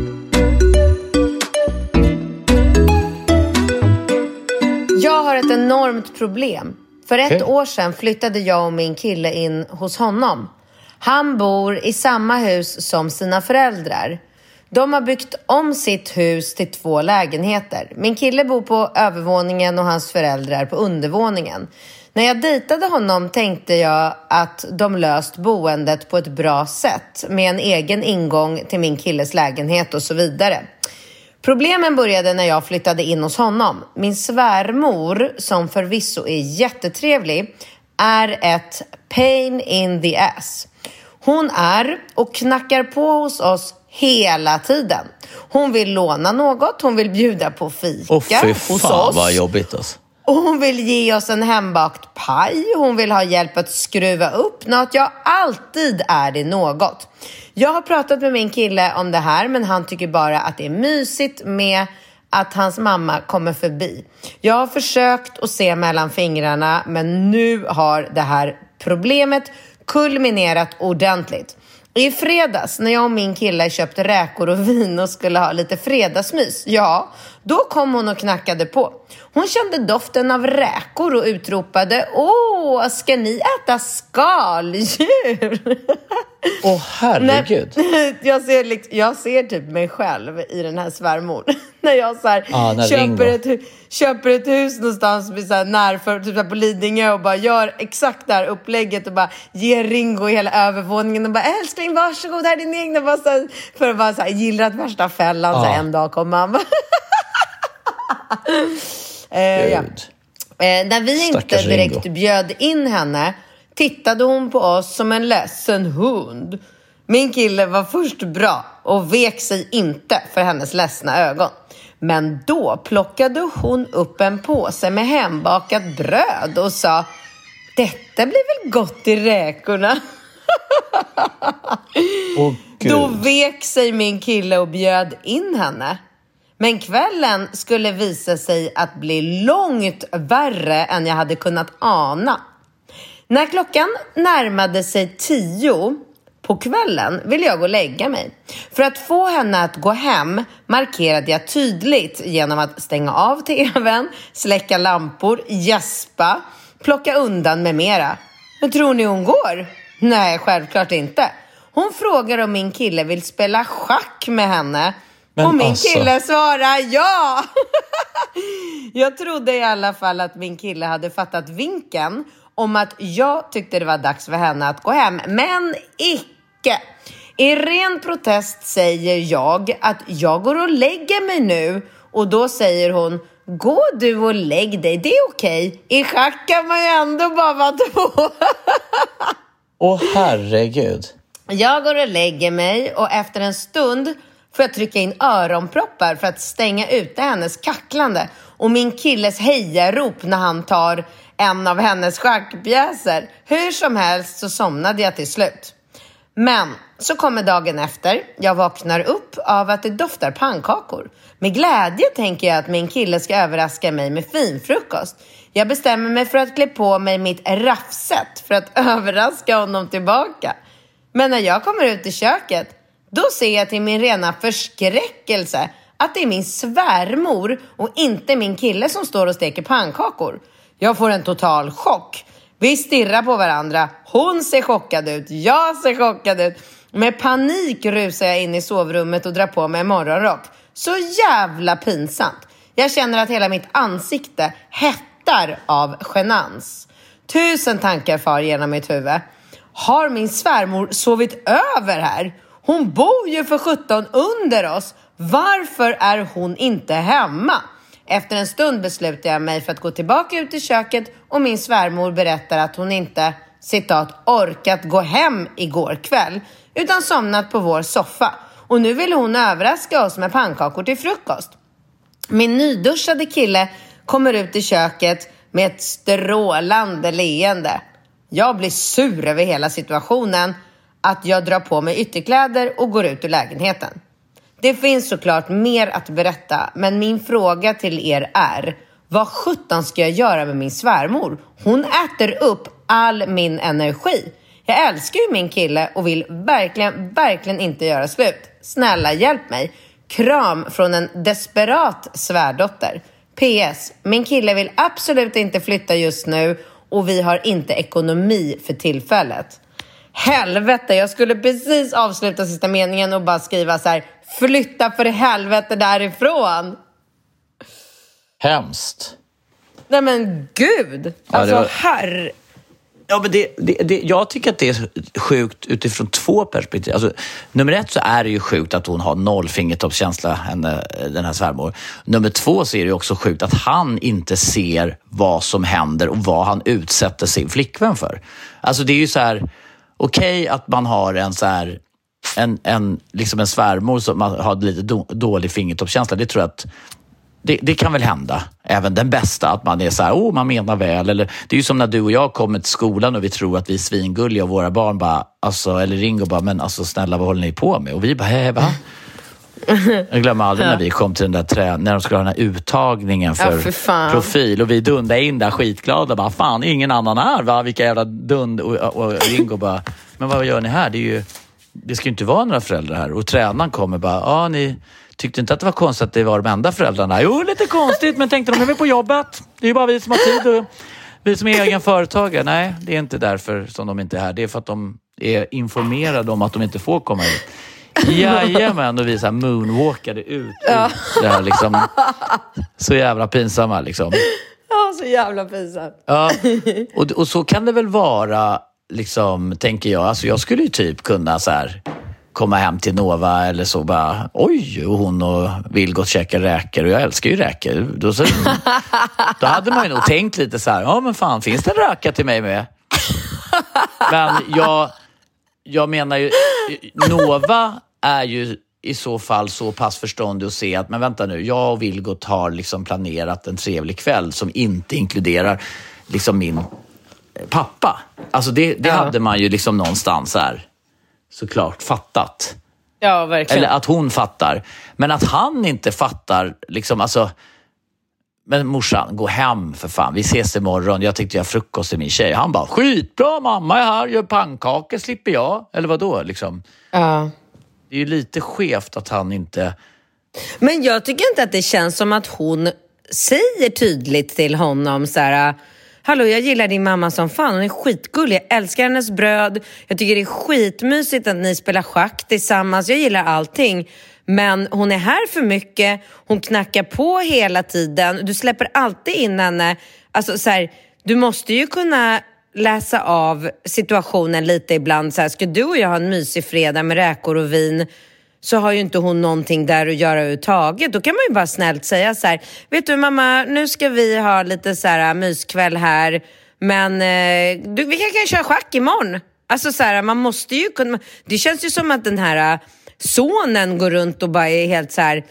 Jag har ett enormt problem. För ett okay. år sedan flyttade jag och min kille in hos honom. Han bor i samma hus som sina föräldrar. De har byggt om sitt hus till två lägenheter. Min kille bor på övervåningen och hans föräldrar på undervåningen. När jag dejtade honom tänkte jag att de löst boendet på ett bra sätt med en egen ingång till min killes lägenhet och så vidare. Problemen började när jag flyttade in hos honom. Min svärmor, som förvisso är jättetrevlig, är ett pain in the ass. Hon är och knackar på hos oss hela tiden. Hon vill låna något, hon vill bjuda på fika oh, fy hos fan, oss. vad jobbigt alltså. Och hon vill ge oss en hembakt paj, hon vill ha hjälp att skruva upp något. Ja, alltid är det något. Jag har pratat med min kille om det här, men han tycker bara att det är mysigt med att hans mamma kommer förbi. Jag har försökt att se mellan fingrarna, men nu har det här problemet kulminerat ordentligt. I fredags när jag och min kille köpte räkor och vin och skulle ha lite fredagsmys, ja, då kom hon och knackade på. Hon kände doften av räkor och utropade Åh, ska ni äta skaldjur? Åh, oh, herregud. jag, ser, liksom, jag ser typ mig själv i den här svärmor. när jag så här, ah, köper, ett, köper ett hus någonstans så här, när, typ på Lidingö och bara gör exakt det här upplägget och bara ger Ringo hela övervåningen och bara älskling varsågod, här är din egna. Bara, så här, för att bara så här, gillrat värsta fällan. Ah. Så här, en dag kommer han eh, ja. eh, när vi Stackars inte direkt Ringo. bjöd in henne tittade hon på oss som en ledsen hund. Min kille var först bra och vek sig inte för hennes ledsna ögon. Men då plockade hon upp en påse med hembakat bröd och sa Detta blir väl gott i räkorna? oh, då vek sig min kille och bjöd in henne. Men kvällen skulle visa sig att bli långt värre än jag hade kunnat ana. När klockan närmade sig tio på kvällen ville jag gå och lägga mig. För att få henne att gå hem markerade jag tydligt genom att stänga av tvn, släcka lampor, gäspa, plocka undan med mera. Men tror ni hon går? Nej, självklart inte. Hon frågar om min kille vill spela schack med henne men och min alltså... kille svarar ja! jag trodde i alla fall att min kille hade fattat vinken om att jag tyckte det var dags för henne att gå hem, men icke. I ren protest säger jag att jag går och lägger mig nu och då säger hon Gå du och lägg dig, det är okej. I schack kan man ju ändå bara vara två. Åh oh, herregud. Jag går och lägger mig och efter en stund får jag trycka in öronproppar för att stänga ute hennes kacklande och min killes hejarop när han tar en av hennes schackpjäser. Hur som helst så somnade jag till slut. Men så kommer dagen efter. Jag vaknar upp av att det doftar pannkakor. Med glädje tänker jag att min kille ska överraska mig med finfrukost. Jag bestämmer mig för att klä på mig mitt raffset för att överraska honom tillbaka. Men när jag kommer ut i köket, då ser jag till min rena förskräckelse att det är min svärmor och inte min kille som står och steker pannkakor. Jag får en total chock. Vi stirrar på varandra. Hon ser chockad ut. Jag ser chockad ut. Med panik rusar jag in i sovrummet och drar på mig en morgonrock. Så jävla pinsamt. Jag känner att hela mitt ansikte hettar av genans. Tusen tankar far genom mitt huvud. Har min svärmor sovit över här? Hon bor ju för 17 under oss. Varför är hon inte hemma? Efter en stund beslutar jag mig för att gå tillbaka ut i köket och min svärmor berättar att hon inte citat, orkat gå hem igår kväll utan somnat på vår soffa och nu vill hon överraska oss med pannkakor till frukost. Min nyduschade kille kommer ut i köket med ett strålande leende. Jag blir sur över hela situationen, att jag drar på mig ytterkläder och går ut ur lägenheten. Det finns såklart mer att berätta, men min fråga till er är vad sjutton ska jag göra med min svärmor? Hon äter upp all min energi. Jag älskar ju min kille och vill verkligen, verkligen inte göra slut. Snälla hjälp mig. Kram från en desperat svärdotter. PS. Min kille vill absolut inte flytta just nu och vi har inte ekonomi för tillfället. Helvete, jag skulle precis avsluta sista meningen och bara skriva så här. Flytta för helvete därifrån. Hemskt. Nej men gud! Ja, Alltså var... herr... Ja, men det, det, det, jag tycker att det är sjukt utifrån två perspektiv. Alltså, nummer ett så är det ju sjukt att hon har noll fingertoppskänsla, henne, den här svärmor. Nummer två så är det också sjukt att han inte ser vad som händer och vad han utsätter sin flickvän för. Alltså det är ju så här, okej okay att man har en så här en, en, liksom en svärmor som har lite do, dålig fingertoppskänsla. Det tror jag att det, det, kan väl hända, även den bästa, att man är så här, oh, man menar väl. Eller, det är ju som när du och jag kommer till skolan och vi tror att vi är svingulliga och våra barn bara, alltså, eller Ringo bara, men alltså snälla vad håller ni på med? Och vi bara, hej, va? Jag glömmer aldrig när vi kom till den där trä när de skulle ha den här uttagningen för, ja, för profil och vi dundrade in där skitglada. Bara, fan, ingen annan här va? Vilka jävla dund... Och, och Ringo bara, men vad gör ni här? Det, är ju, det ska ju inte vara några föräldrar här. Och tränaren kommer bara, ja ni Tyckte inte att det var konstigt att det var de enda föräldrarna? Jo, lite konstigt, men tänkte de är väl på jobbet. Det är ju bara vi som har tid och vi som är egen företagare. Nej, det är inte därför som de inte är här. Det är för att de är informerade om att de inte får komma hit. Jajamän, och vi så här moonwalkade ut ja. det här liksom. Så jävla pinsamma liksom. Ja, så jävla pinsamt. Ja, och, och så kan det väl vara, liksom, tänker jag. Alltså jag skulle ju typ kunna så här komma hem till Nova eller så bara, oj, och hon och Vilgot käkar räkor och jag älskar ju räkor. Då, så, då hade man ju nog tänkt lite så här, ja men fan, finns det en röka till mig med? Men jag, jag menar ju, Nova är ju i så fall så pass förståndig att se att, men vänta nu, jag och Vilgot har liksom planerat en trevlig kväll som inte inkluderar liksom min pappa. Alltså det, det ja. hade man ju liksom någonstans här såklart fattat. Ja, verkligen. Eller att hon fattar. Men att han inte fattar, liksom alltså. Men morsan, gå hem för fan. Vi ses imorgon. Jag tänkte göra frukost till min tjej. Han bara, skitbra mamma är här, gör pannkakor slipper jag. Eller vad då liksom? Ja. Det är ju lite skevt att han inte... Men jag tycker inte att det känns som att hon säger tydligt till honom så här Hallå, jag gillar din mamma som fan. Hon är skitgullig. Jag älskar hennes bröd. Jag tycker det är skitmysigt att ni spelar schack tillsammans. Jag gillar allting. Men hon är här för mycket. Hon knackar på hela tiden. Du släpper alltid in henne. Alltså, så här, du måste ju kunna läsa av situationen lite ibland. Så här, ska du och jag ha en mysig fredag med räkor och vin så har ju inte hon någonting där att göra överhuvudtaget. Då kan man ju bara snällt säga så här, vet du mamma, nu ska vi ha lite så här äh, myskväll här, men eh, du, vi kan, kanske köra schack imorgon. Alltså så här, man måste ju kunna, det känns ju som att den här äh, sonen går runt och bara är helt så här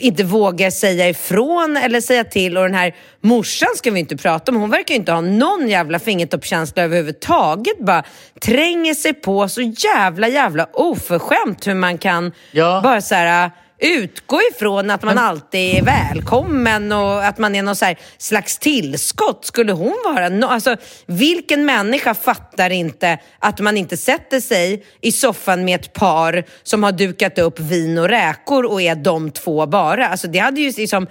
inte vågar säga ifrån eller säga till. Och den här morsan ska vi inte prata om. Hon verkar inte ha någon jävla fingertoppskänsla överhuvudtaget. Bara tränger sig på så jävla, jävla oförskämt hur man kan ja. bara så här utgå ifrån att man alltid är välkommen och att man är någon slags tillskott. Skulle hon vara... No alltså, vilken människa fattar inte att man inte sätter sig i soffan med ett par som har dukat upp vin och räkor och är de två bara? Alltså, det hade ju liksom...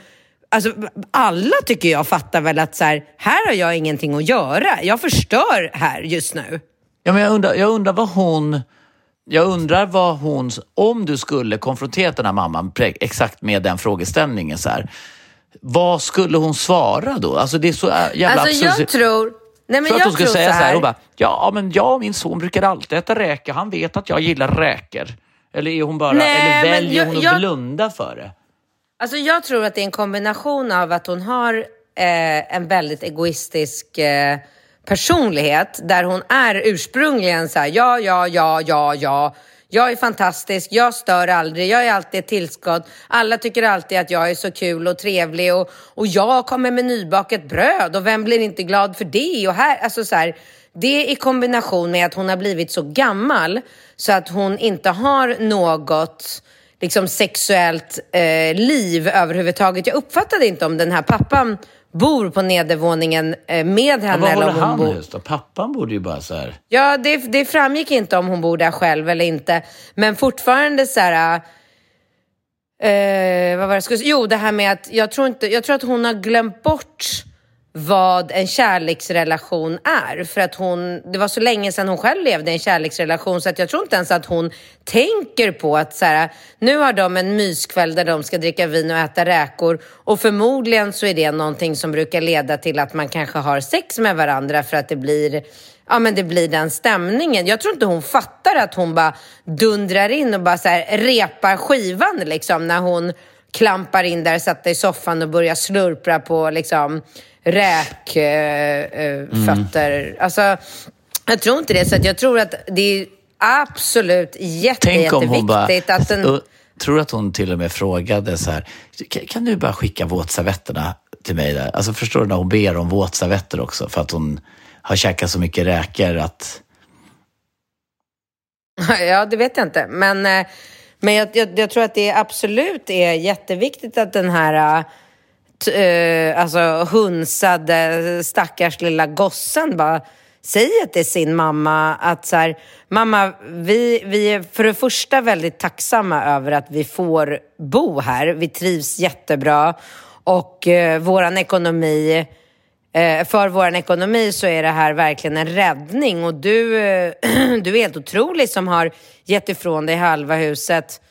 Alltså, alla tycker jag fattar väl att så här, här har jag ingenting att göra. Jag förstör här just nu. Ja, men jag, undrar, jag undrar vad hon jag undrar vad hon, om du skulle konfrontera den här mamman exakt med den frågeställningen så här. vad skulle hon svara då? Alltså det är så äh, jävla Alltså jag absurt. tror... Nej, men att jag hon skulle säga så så här, hon bara, ja men jag och min son brukar alltid äta räkor. Han vet att jag gillar räkor. Eller är hon bara, Nej, eller väljer jag- hon att jag- blunda för det? Alltså jag tror att det är en kombination av att hon har eh, en väldigt egoistisk eh, personlighet där hon är ursprungligen så här, ja, ja, ja, ja, ja. Jag är fantastisk, jag stör aldrig, jag är alltid ett tillskott. Alla tycker alltid att jag är så kul och trevlig och, och jag kommer med nybakat bröd och vem blir inte glad för det? Och här, alltså så här, det i kombination med att hon har blivit så gammal så att hon inte har något liksom sexuellt eh, liv överhuvudtaget. Jag uppfattade inte om den här pappan bor på nedervåningen eh, med Ja, henne vad eller håller han bor... just då? Pappan borde ju bara så här... Ja, det, det framgick inte om hon bor där själv eller inte. Men fortfarande så här... Eh, vad var det? Jo, det här med att jag tror, inte, jag tror att hon har glömt bort vad en kärleksrelation är. För att hon, det var så länge sedan hon själv levde i en kärleksrelation så att jag tror inte ens att hon tänker på att så här, nu har de en myskväll där de ska dricka vin och äta räkor och förmodligen så är det någonting som brukar leda till att man kanske har sex med varandra för att det blir Ja men det blir den stämningen. Jag tror inte hon fattar att hon bara dundrar in och bara så här repar skivan liksom när hon klampar in där, sätter i soffan och börjar slurpra på liksom räkfötter. Eh, fötter. Alltså, jag tror inte det. Så jag tror att det är absolut jätte, Tänk om hon bara... jätteviktigt att. Och, tror att hon till och med frågade så här, kan, kan du bara skicka våtservetterna till mig där? Alltså förstår du när hon ber om våtservetter också för att hon har käkat så mycket räkor att... Ja, det vet jag inte. Men, eh, men jag, jag, jag tror att det absolut är jätteviktigt att den här eh, eh, alltså, hunsade stackars lilla gossen bara säger till sin mamma att så här, mamma, vi, vi är för det första väldigt tacksamma över att vi får bo här. Vi trivs jättebra och eh, våran ekonomi Eh, för vår ekonomi så är det här verkligen en räddning och du, eh, du är helt otrolig som har gett ifrån dig halva huset eh,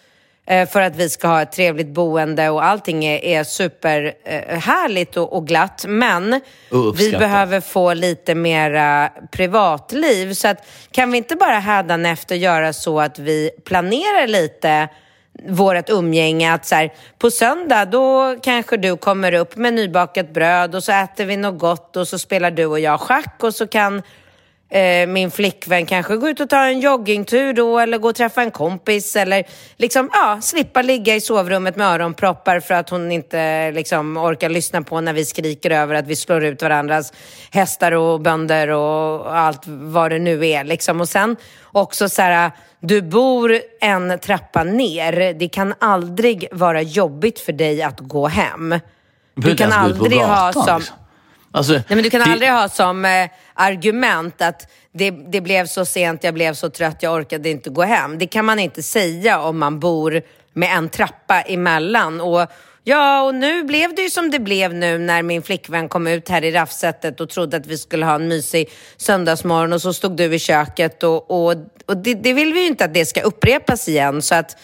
för att vi ska ha ett trevligt boende och allting är, är superhärligt och, och glatt. Men vi behöver få lite mera privatliv. Så att, kan vi inte bara hädanefter göra så att vi planerar lite vårt umgänge att så här, på söndag då kanske du kommer upp med nybakat bröd och så äter vi något gott och så spelar du och jag schack och så kan eh, min flickvän kanske gå ut och ta en joggingtur då eller gå och träffa en kompis eller liksom, ja, slippa ligga i sovrummet med öronproppar för att hon inte liksom orkar lyssna på när vi skriker över att vi slår ut varandras hästar och bönder och allt vad det nu är liksom. Och sen också så här, du bor en trappa ner. Det kan aldrig vara jobbigt för dig att gå hem. Du kan aldrig ha som... Alltså, Nej, men du kan det- aldrig ha som eh, argument att det, det blev så sent, jag blev så trött, jag orkade inte gå hem. Det kan man inte säga om man bor med en trappa emellan. Och, ja, och nu blev det ju som det blev nu när min flickvän kom ut här i raffsättet och trodde att vi skulle ha en mysig söndagsmorgon och så stod du i köket och, och, och det, det vill vi ju inte att det ska upprepas igen. Så att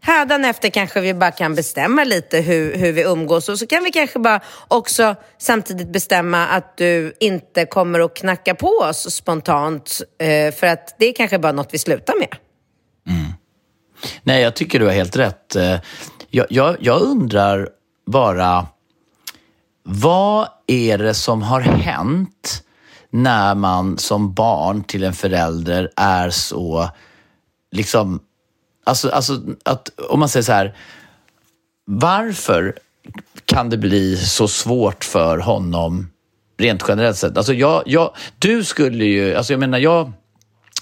Hädanefter kanske vi bara kan bestämma lite hur, hur vi umgås och så kan vi kanske bara också samtidigt bestämma att du inte kommer att knacka på oss spontant eh, för att det är kanske bara något vi slutar med. Mm. Nej, jag tycker du har helt rätt. Eh, jag, jag, jag undrar bara, vad är det som har hänt när man som barn till en förälder är så, liksom, alltså, alltså att, om man säger så här, varför kan det bli så svårt för honom rent generellt sett? Alltså jag, jag, du skulle ju, alltså jag menar, jag,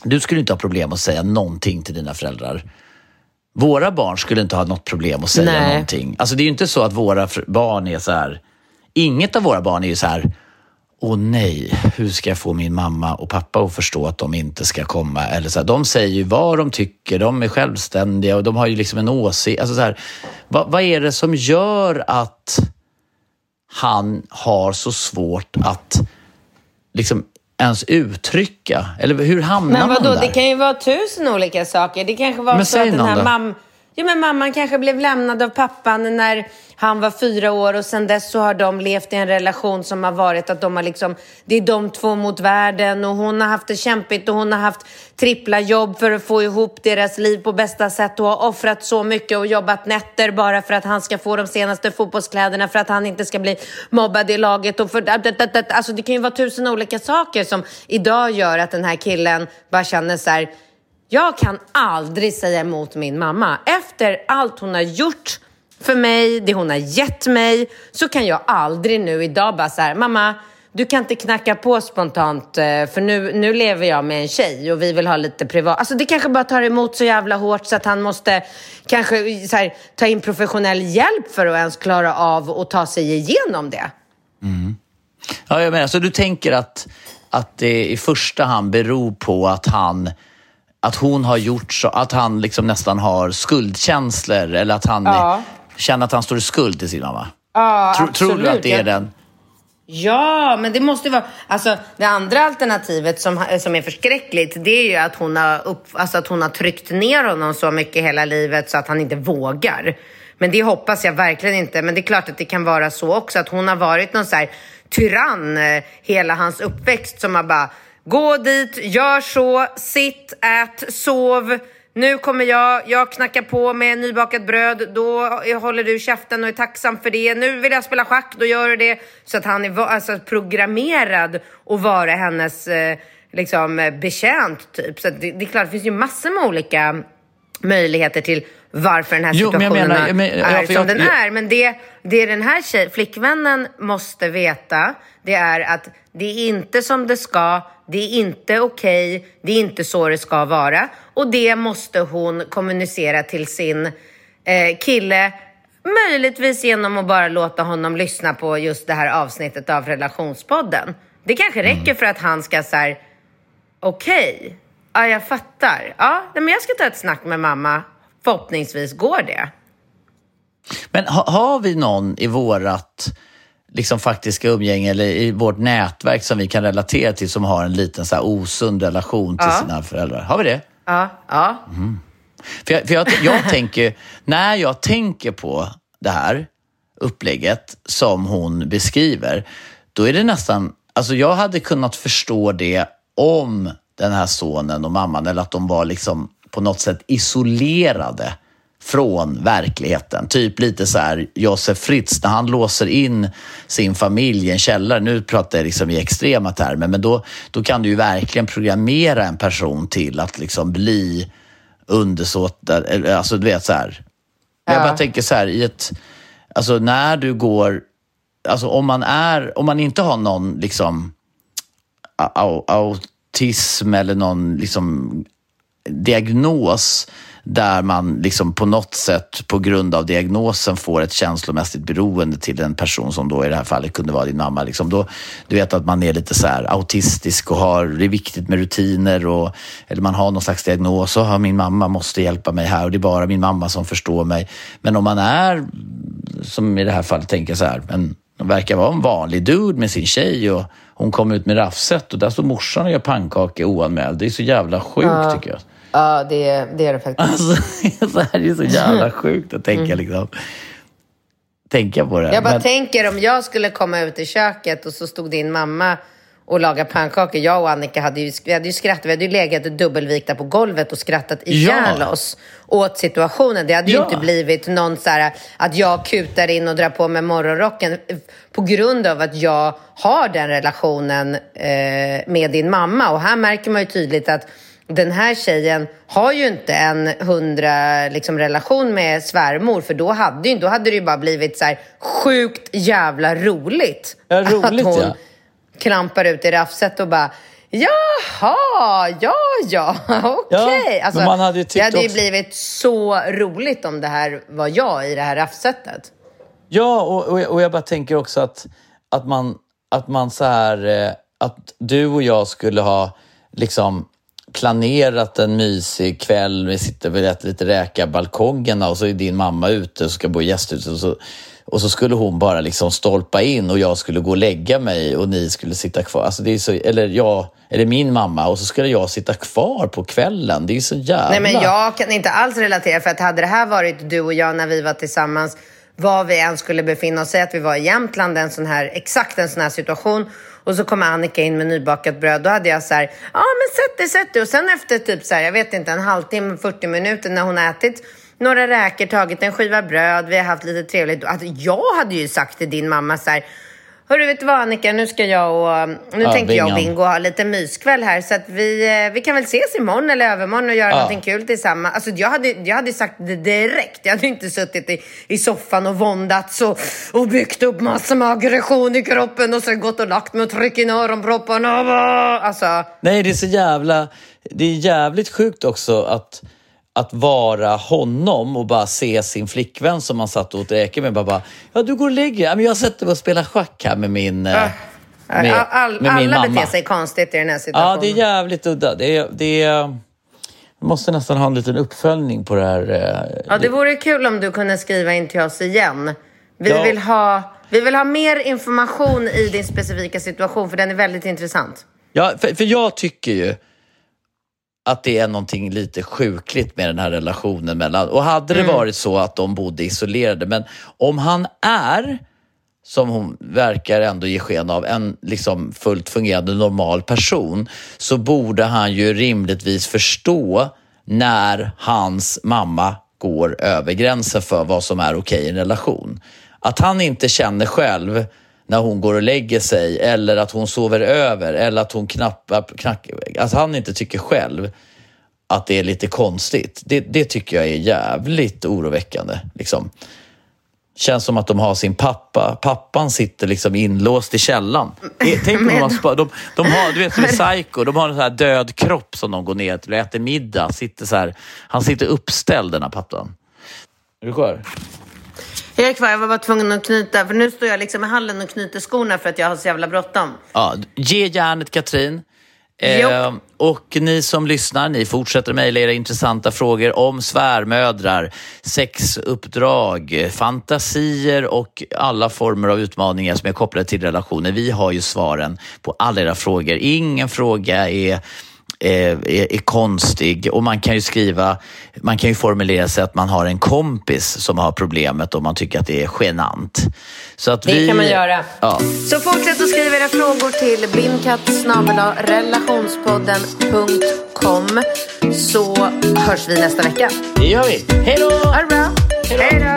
du skulle inte ha problem att säga någonting till dina föräldrar. Våra barn skulle inte ha något problem att säga Nej. någonting. Alltså det är ju inte så att våra barn är så här, inget av våra barn är ju så här, åh nej, hur ska jag få min mamma och pappa att förstå att de inte ska komma? Eller så här, de säger ju vad de tycker, de är självständiga och de har ju liksom en åsikt. Alltså så här, vad, vad är det som gör att han har så svårt att liksom ens uttrycka? Eller hur hamnar Men man vadå, där? det kan ju vara tusen olika saker. Det kanske var Men så att den här då. Ja, men mamman kanske blev lämnad av pappan när han var fyra år och sen dess så har de levt i en relation som har varit att de har liksom, det är de två mot världen och hon har haft det kämpigt och hon har haft trippla jobb för att få ihop deras liv på bästa sätt och har offrat så mycket och jobbat nätter bara för att han ska få de senaste fotbollskläderna för att han inte ska bli mobbad i laget och för, alltså det kan ju vara tusen olika saker som idag gör att den här killen bara känner så här jag kan aldrig säga emot min mamma. Efter allt hon har gjort för mig, det hon har gett mig, så kan jag aldrig nu idag bara så här, mamma, du kan inte knacka på spontant eh, för nu, nu lever jag med en tjej och vi vill ha lite privat. Alltså det kanske bara tar emot så jävla hårt så att han måste kanske här, ta in professionell hjälp för att ens klara av att ta sig igenom det. Mm. Ja, jag menar, så du tänker att, att det i första hand beror på att han att hon har gjort så, att han liksom nästan har skuldkänslor eller att han ja. känner att han står i skuld till sin mamma? Ja, Tro, Tror du att det är den? Ja, men det måste vara... Alltså, det andra alternativet som, som är förskräckligt, det är ju att hon, har upp, alltså att hon har tryckt ner honom så mycket hela livet så att han inte vågar. Men det hoppas jag verkligen inte. Men det är klart att det kan vara så också, att hon har varit någon så här tyrann eh, hela hans uppväxt som har bara Gå dit, gör så, sitt, ät, sov. Nu kommer jag, jag knackar på med nybakat bröd, då håller du käften och är tacksam för det. Nu vill jag spela schack, då gör du det. Så att han är alltså, programmerad att vara hennes eh, liksom, eh, betjänt typ. Så det, det, är klart, det finns ju massor med olika möjligheter till varför den här situationen jo, men menar, men, är som jag, den är. Men det, det den här tjej, flickvännen måste veta, det är att det är inte som det ska, det är inte okej, okay, det är inte så det ska vara. Och det måste hon kommunicera till sin eh, kille, möjligtvis genom att bara låta honom lyssna på just det här avsnittet av relationspodden. Det kanske räcker mm. för att han ska säga okej, okay, ja jag fattar. Ja, men jag ska ta ett snack med mamma. Förhoppningsvis går det. Men ha, har vi någon i vårat liksom faktiska umgänge eller i vårt nätverk som vi kan relatera till som har en liten så här osund relation till ja. sina föräldrar? Har vi det? Ja. ja. Mm. För, jag, för jag, jag tänker, när jag tänker på det här upplägget som hon beskriver, då är det nästan, alltså jag hade kunnat förstå det om den här sonen och mamman eller att de var liksom på något sätt isolerade från verkligheten. Typ lite så här Josef Fritz när han låser in sin familj i en källare. Nu pratar jag liksom i extrema termer, men då, då kan du ju verkligen programmera en person till att liksom bli undersåtad. Alltså du vet så här. Ja. Jag bara tänker så här i ett, alltså när du går, alltså om man är, om man inte har någon liksom autism eller någon liksom diagnos där man liksom på något sätt på grund av diagnosen får ett känslomässigt beroende till en person som då i det här fallet kunde vara din mamma. Liksom då, du vet att man är lite så autistisk och har, det är viktigt med rutiner och eller man har någon slags diagnos och min mamma måste hjälpa mig här och det är bara min mamma som förstår mig. Men om man är, som i det här fallet, tänker så här, men de verkar vara en vanlig dude med sin tjej och hon kommer ut med raffset och där står morsan och gör pannkakor oanmäld. Det är så jävla sjukt ja. tycker jag. Ja, det, det är det faktiskt. Alltså, så här är så jävla sjukt att tänka mm. liksom. Tänka på det. Jag bara Men... tänker om jag skulle komma ut i köket och så stod din mamma och lagade pannkakor. Jag och Annika hade ju, vi hade ju skrattat. Vi hade ju legat dubbelvikta på golvet och skrattat ihjäl ja. oss åt situationen. Det hade ju inte blivit någon så här, att jag kutar in och drar på mig morgonrocken på grund av att jag har den relationen eh, med din mamma. Och här märker man ju tydligt att den här tjejen har ju inte en hundra liksom, relation med svärmor för då hade, ju, då hade det ju bara blivit så här sjukt jävla roligt. Ja, roligt att hon ja. klampar ut i raffset och bara Jaha, ja, ja, okej. Okay. Ja, alltså, man hade det hade ju blivit så roligt om det här var jag i det här raffsetet. Ja, och, och, och jag bara tänker också att, att man, att man så här, eh, att du och jag skulle ha liksom planerat en mysig kväll. Vi sitter och äter lite räka balkongerna och så är din mamma ute och ska bo i gästhuset. Och så Och så skulle hon bara liksom stolpa in och jag skulle gå och lägga mig och ni skulle sitta kvar. Alltså det är så, eller jag, eller min mamma och så skulle jag sitta kvar på kvällen. Det är så jävla... Nej men jag kan inte alls relatera för att hade det här varit du och jag när vi var tillsammans var vi än skulle befinna oss, säg att vi var i Jämtland, en sån här, exakt en sån här situation och så kommer Annika in med nybakat bröd. Då hade jag så här, ja men sätt dig, sätt dig. Och sen efter typ så här, jag vet inte, en halvtimme, 40 minuter när hon ätit några räkor, tagit en skiva bröd, vi har haft lite trevligt. Alltså, jag hade ju sagt till din mamma så här, Hörru, vet du vad Annika, nu ska jag och, nu ja, tänker jag och Bingo ha lite myskväll här så att vi, eh, vi kan väl ses imorgon eller övermorgon och göra ja. någonting kul tillsammans. Alltså jag hade, jag hade sagt det direkt. Jag hade inte suttit i, i soffan och våndats och, och byggt upp massor med aggression i kroppen och sen gått och lagt mig och tryckt in öronpropparna. Alltså. Nej, det är så jävla, det är jävligt sjukt också att att vara honom och bara se sin flickvän som man satt och räkor med. Bara, bara, ja, du går och lägger dig. Jag sätter mig och spelar schack här med min, äh, med, all, med min alla beter sig konstigt i den här situationen. Ja, det är jävligt udda. Det är, det är, måste nästan ha en liten uppföljning på det här. Eh, ja, det vore kul om du kunde skriva in till oss igen. Vi, ja. vill, ha, vi vill ha mer information i din specifika situation, för den är väldigt intressant. Ja, för, för jag tycker ju att det är någonting lite sjukligt med den här relationen mellan... Och hade det mm. varit så att de bodde isolerade, men om han är, som hon verkar ändå ge sken av, en liksom fullt fungerande normal person, så borde han ju rimligtvis förstå när hans mamma går över gränsen för vad som är okej i en relation. Att han inte känner själv när hon går och lägger sig eller att hon sover över eller att hon knappar, knack, att han inte tycker själv att det är lite konstigt. Det, det tycker jag är jävligt oroväckande. Liksom. Känns som att de har sin pappa. Pappan sitter liksom inlåst i källan. Tänk om de, har, de, de har, du vet som i Psycho, de har en här död kropp som de går ner till och äter middag. Sitter så här, han sitter uppställd den här pappan. Är du kvar? Jag är kvar, jag var bara tvungen att knyta, för nu står jag liksom i hallen och knyter skorna för att jag har så jävla bråttom. Ja, ge järnet Katrin. Eh, och ni som lyssnar, ni fortsätter mejla era intressanta frågor om svärmödrar, sexuppdrag, fantasier och alla former av utmaningar som är kopplade till relationer. Vi har ju svaren på alla era frågor. Ingen fråga är är, är, konstig och man kan ju skriva, man kan ju formulera sig att man har en kompis som har problemet och man tycker att det är genant. Så att det vi, kan man göra. Ja. Så fortsätt att skriva era frågor till blindkatt relationspodden.com så hörs vi nästa vecka. Det gör vi. Hej då! Ha det bra. Hej då!